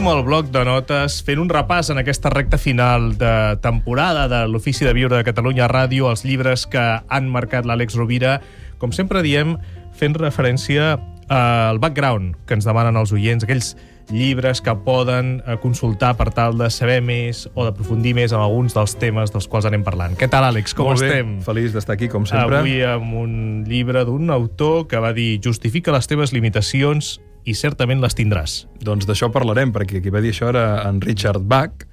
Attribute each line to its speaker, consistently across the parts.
Speaker 1: Obrim el bloc de notes fent un repàs en aquesta recta final de temporada de l'Ofici de Viure de Catalunya Ràdio, els llibres que han marcat l'Àlex Rovira. Com sempre diem, fent referència al background que ens demanen els oients, aquells llibres que poden eh, consultar per tal de saber més o d'aprofundir més en alguns dels temes dels quals anem parlant. Què tal, Àlex? Com
Speaker 2: Molt
Speaker 1: estem?
Speaker 2: Bé. Feliç d'estar aquí, com sempre.
Speaker 1: Avui amb un llibre d'un autor que va dir justifica les teves limitacions i certament les tindràs.
Speaker 2: Doncs d'això parlarem, perquè qui va dir això era en Richard Bach,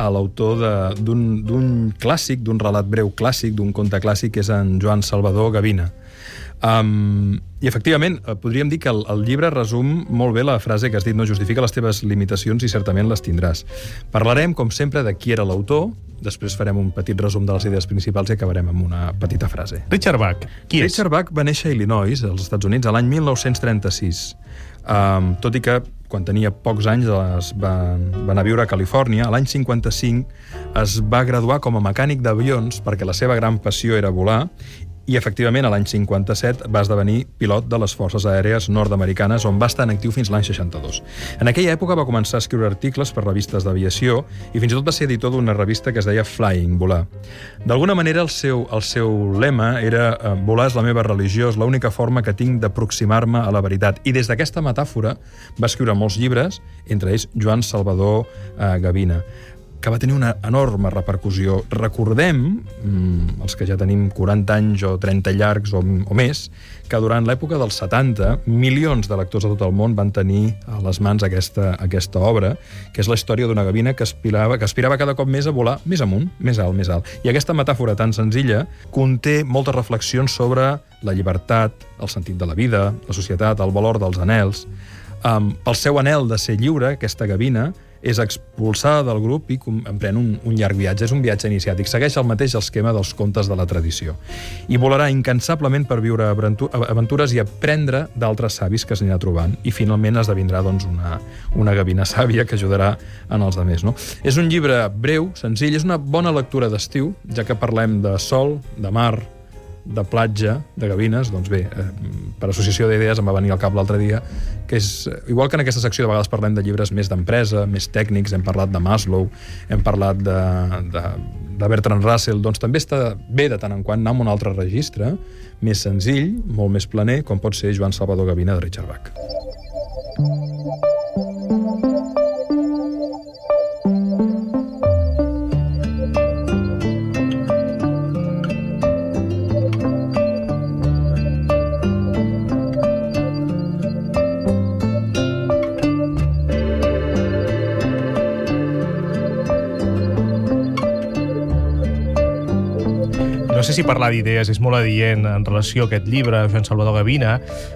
Speaker 2: l'autor de- d'un clàssic, d'un relat breu clàssic, d'un conte clàssic, que és en Joan Salvador Gavina. Um, I, efectivament, eh, podríem dir que el, el llibre resum molt bé la frase que has dit, no justifica les teves limitacions i certament les tindràs. Parlarem, com sempre, de qui era l'autor, després farem un petit resum de les idees principals i acabarem amb una petita frase.
Speaker 1: Richard Bach, qui és?
Speaker 2: Richard Bach va néixer a Illinois, als Estats Units, a l'any 1936. Um, tot i que quan tenia pocs anys es va, va anar a viure a Califòrnia, l'any 55 es va graduar com a mecànic d'avions perquè la seva gran passió era volar i efectivament a l'any 57 va esdevenir pilot de les forces aèries nord-americanes on va estar en actiu fins l'any 62. En aquella època va començar a escriure articles per revistes d'aviació i fins i tot va ser editor d'una revista que es deia Flying, volar. D'alguna manera el seu, el seu lema era eh, volar és la meva religió, és l'única forma que tinc d'aproximar-me a la veritat. I des d'aquesta metàfora va escriure molts llibres, entre ells Joan Salvador eh, Gavina que va tenir una enorme repercussió. Recordem, mm, els que ja tenim 40 anys o 30 llargs o, o més, que durant l'època dels 70 milions de lectors de tot el món van tenir a les mans aquesta, aquesta obra, que és la història d'una gavina que aspirava, que aspirava cada cop més a volar més amunt, més alt, més alt. I aquesta metàfora tan senzilla conté moltes reflexions sobre la llibertat, el sentit de la vida, la societat, el valor dels anels. Um, pel seu anel de ser lliure, aquesta gavina, és expulsada del grup i emprèn un, un llarg viatge. És un viatge iniciàtic. Segueix el mateix esquema dels contes de la tradició. I volarà incansablement per viure aventu- aventures i aprendre d'altres savis que s'anirà trobant. I finalment esdevindrà doncs, una, una gavina sàvia que ajudarà en els altres. No? És un llibre breu, senzill, és una bona lectura d'estiu, ja que parlem de sol, de mar, de platja, de gavines, doncs bé, eh, per associació d'idees em va venir al cap l'altre dia, que és, eh, igual que en aquesta secció de vegades parlem de llibres més d'empresa, més tècnics, hem parlat de Maslow, hem parlat de, de, de Bertrand Russell, doncs també està bé de tant en quant anar a un altre registre, més senzill, molt més planer, com pot ser Joan Salvador Gavina de Richard Bach.
Speaker 1: No sé si parlar d'idees és molt adient en relació a aquest llibre, Joan Salvador Gavina.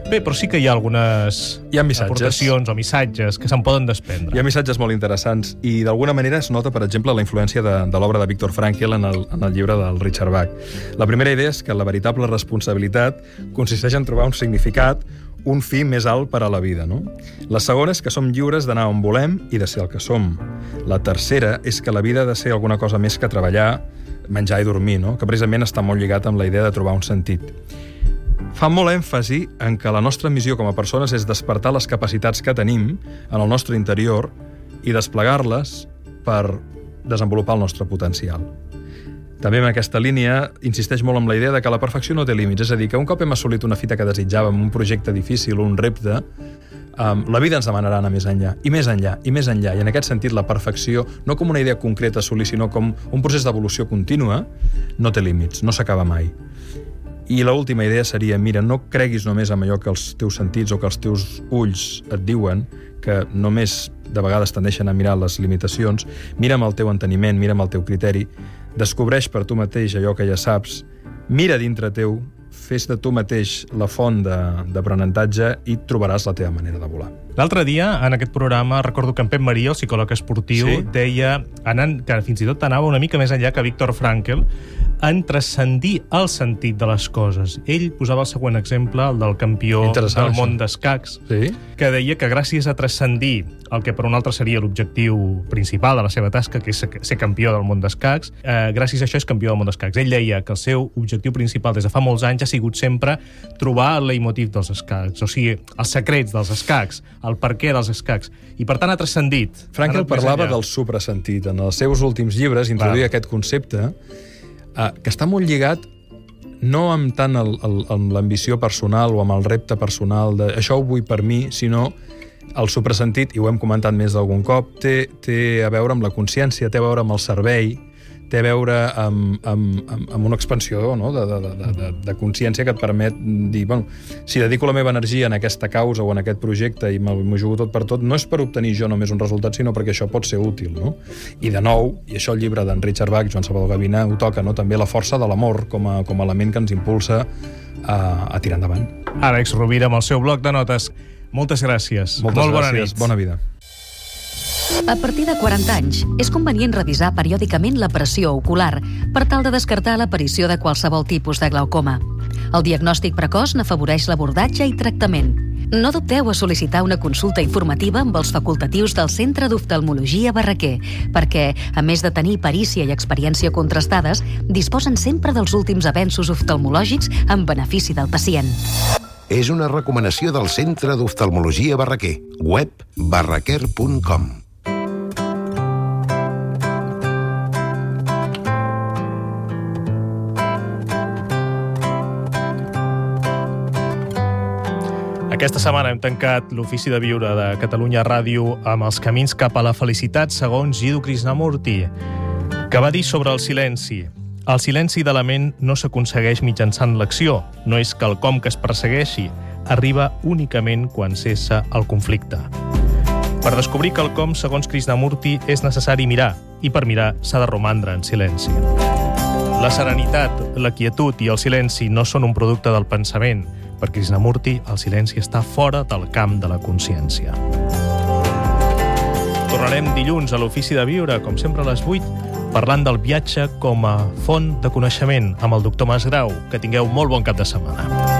Speaker 1: Bé, però sí que hi ha algunes
Speaker 2: Hi ha missatges.
Speaker 1: aportacions o missatges que se'n poden desprendre.
Speaker 2: Hi ha missatges molt interessants i d'alguna manera es nota, per exemple, la influència de, de l'obra de Viktor Frankl en el, en el llibre del Richard Bach. La primera idea és que la veritable responsabilitat consisteix en trobar un significat, un fi més alt per a la vida. No? La segona és que som lliures d'anar on volem i de ser el que som. La tercera és que la vida ha de ser alguna cosa més que treballar, menjar i dormir, no? que precisament està molt lligat amb la idea de trobar un sentit. Fa molt èmfasi en que la nostra missió com a persones és despertar les capacitats que tenim en el nostre interior i desplegar-les per desenvolupar el nostre potencial. També en aquesta línia insisteix molt en la idea de que la perfecció no té límits, és a dir, que un cop hem assolit una fita que desitjàvem, un projecte difícil, un repte, um, la vida ens demanarà anar més enllà, i més enllà, i més enllà. I en aquest sentit, la perfecció, no com una idea concreta a assolir, sinó com un procés d'evolució contínua, no té límits, no s'acaba mai. I l'última idea seria, mira, no creguis només en allò que els teus sentits o que els teus ulls et diuen, que només de vegades tendeixen a mirar les limitacions, mira amb el teu enteniment, mira amb el teu criteri, descobreix per tu mateix allò que ja saps, mira dintre teu, fes de tu mateix la font d'aprenentatge i trobaràs la teva manera de volar.
Speaker 1: L'altre dia, en aquest programa, recordo que en Pep Maria, el psicòleg esportiu,
Speaker 2: Sí.
Speaker 1: deia anant, que fins i tot anava una mica més enllà que Víctor Frankl, en transcendir el sentit de les coses. Ell posava el següent exemple, el del campió del món d'escacs,
Speaker 2: Sí?
Speaker 1: que deia que gràcies a transcendir el que per un altre seria l'objectiu principal de la seva tasca, que és ser campió del món d'escacs, eh, gràcies a això és campió del món d'escacs. Ell deia que el seu objectiu principal des de fa molts anys ha sigut sempre trobar el leitmotiv dels escacs, o sigui, els secrets dels escacs, el per què dels escacs, i per tant ha transcendit.
Speaker 2: Frankel parlava del suprasentit. En els seus últims llibres introduïa aquest concepte eh, que està molt lligat no amb tant el, el, amb l'ambició personal o amb el repte personal de això ho vull per mi, sinó el suprasentit, i ho hem comentat més d'algun cop, té, té a veure amb la consciència, té a veure amb el servei, té a veure amb, amb, amb, amb una expansió no? de, de, de, de, de consciència que et permet dir, bueno, si dedico la meva energia en aquesta causa o en aquest projecte i m'ho jugo tot per tot, no és per obtenir jo només un resultat, sinó perquè això pot ser útil. No? I de nou, i això el llibre d'en Richard Bach, Joan Salvador Gavina, ho toca, no? també la força de l'amor com, a, com a element que ens impulsa a, a tirar endavant.
Speaker 1: Àlex Rovira amb el seu bloc de notes. Moltes gràcies.
Speaker 2: Moltes
Speaker 1: Molt bona
Speaker 2: gràcies,
Speaker 1: nit.
Speaker 2: bona vida.
Speaker 3: A partir de 40 anys, és convenient revisar periòdicament la pressió ocular per tal de descartar l'aparició de qualsevol tipus de glaucoma. El diagnòstic precoç n'afavoreix l'abordatge i tractament. No dubteu a sol·licitar una consulta informativa amb els facultatius del Centre d'Oftalmologia Barraquer, perquè, a més de tenir perícia i experiència contrastades, disposen sempre dels últims avenços oftalmològics en benefici del pacient.
Speaker 4: És una recomanació del Centre d'Oftalmologia Barraquer. Web barraquer.com
Speaker 1: Aquesta setmana hem tancat l'Ofici de Viure de Catalunya Ràdio amb els camins cap a la felicitat segons Jiddu Krishnamurti, que va dir sobre el silenci. El silenci de la ment no s'aconsegueix mitjançant l'acció, no és quelcom que es persegueixi, arriba únicament quan cessa el conflicte. Per descobrir quelcom, segons Krishnamurti, és necessari mirar, i per mirar s'ha de romandre en silenci. La serenitat, la quietud i el silenci no són un producte del pensament. Per Krishnamurti, el silenci està fora del camp de la consciència. Tornarem dilluns a l'Ofici de Viure, com sempre a les 8, parlant del viatge com a font de coneixement amb el doctor Masgrau. Que tingueu molt bon cap de setmana.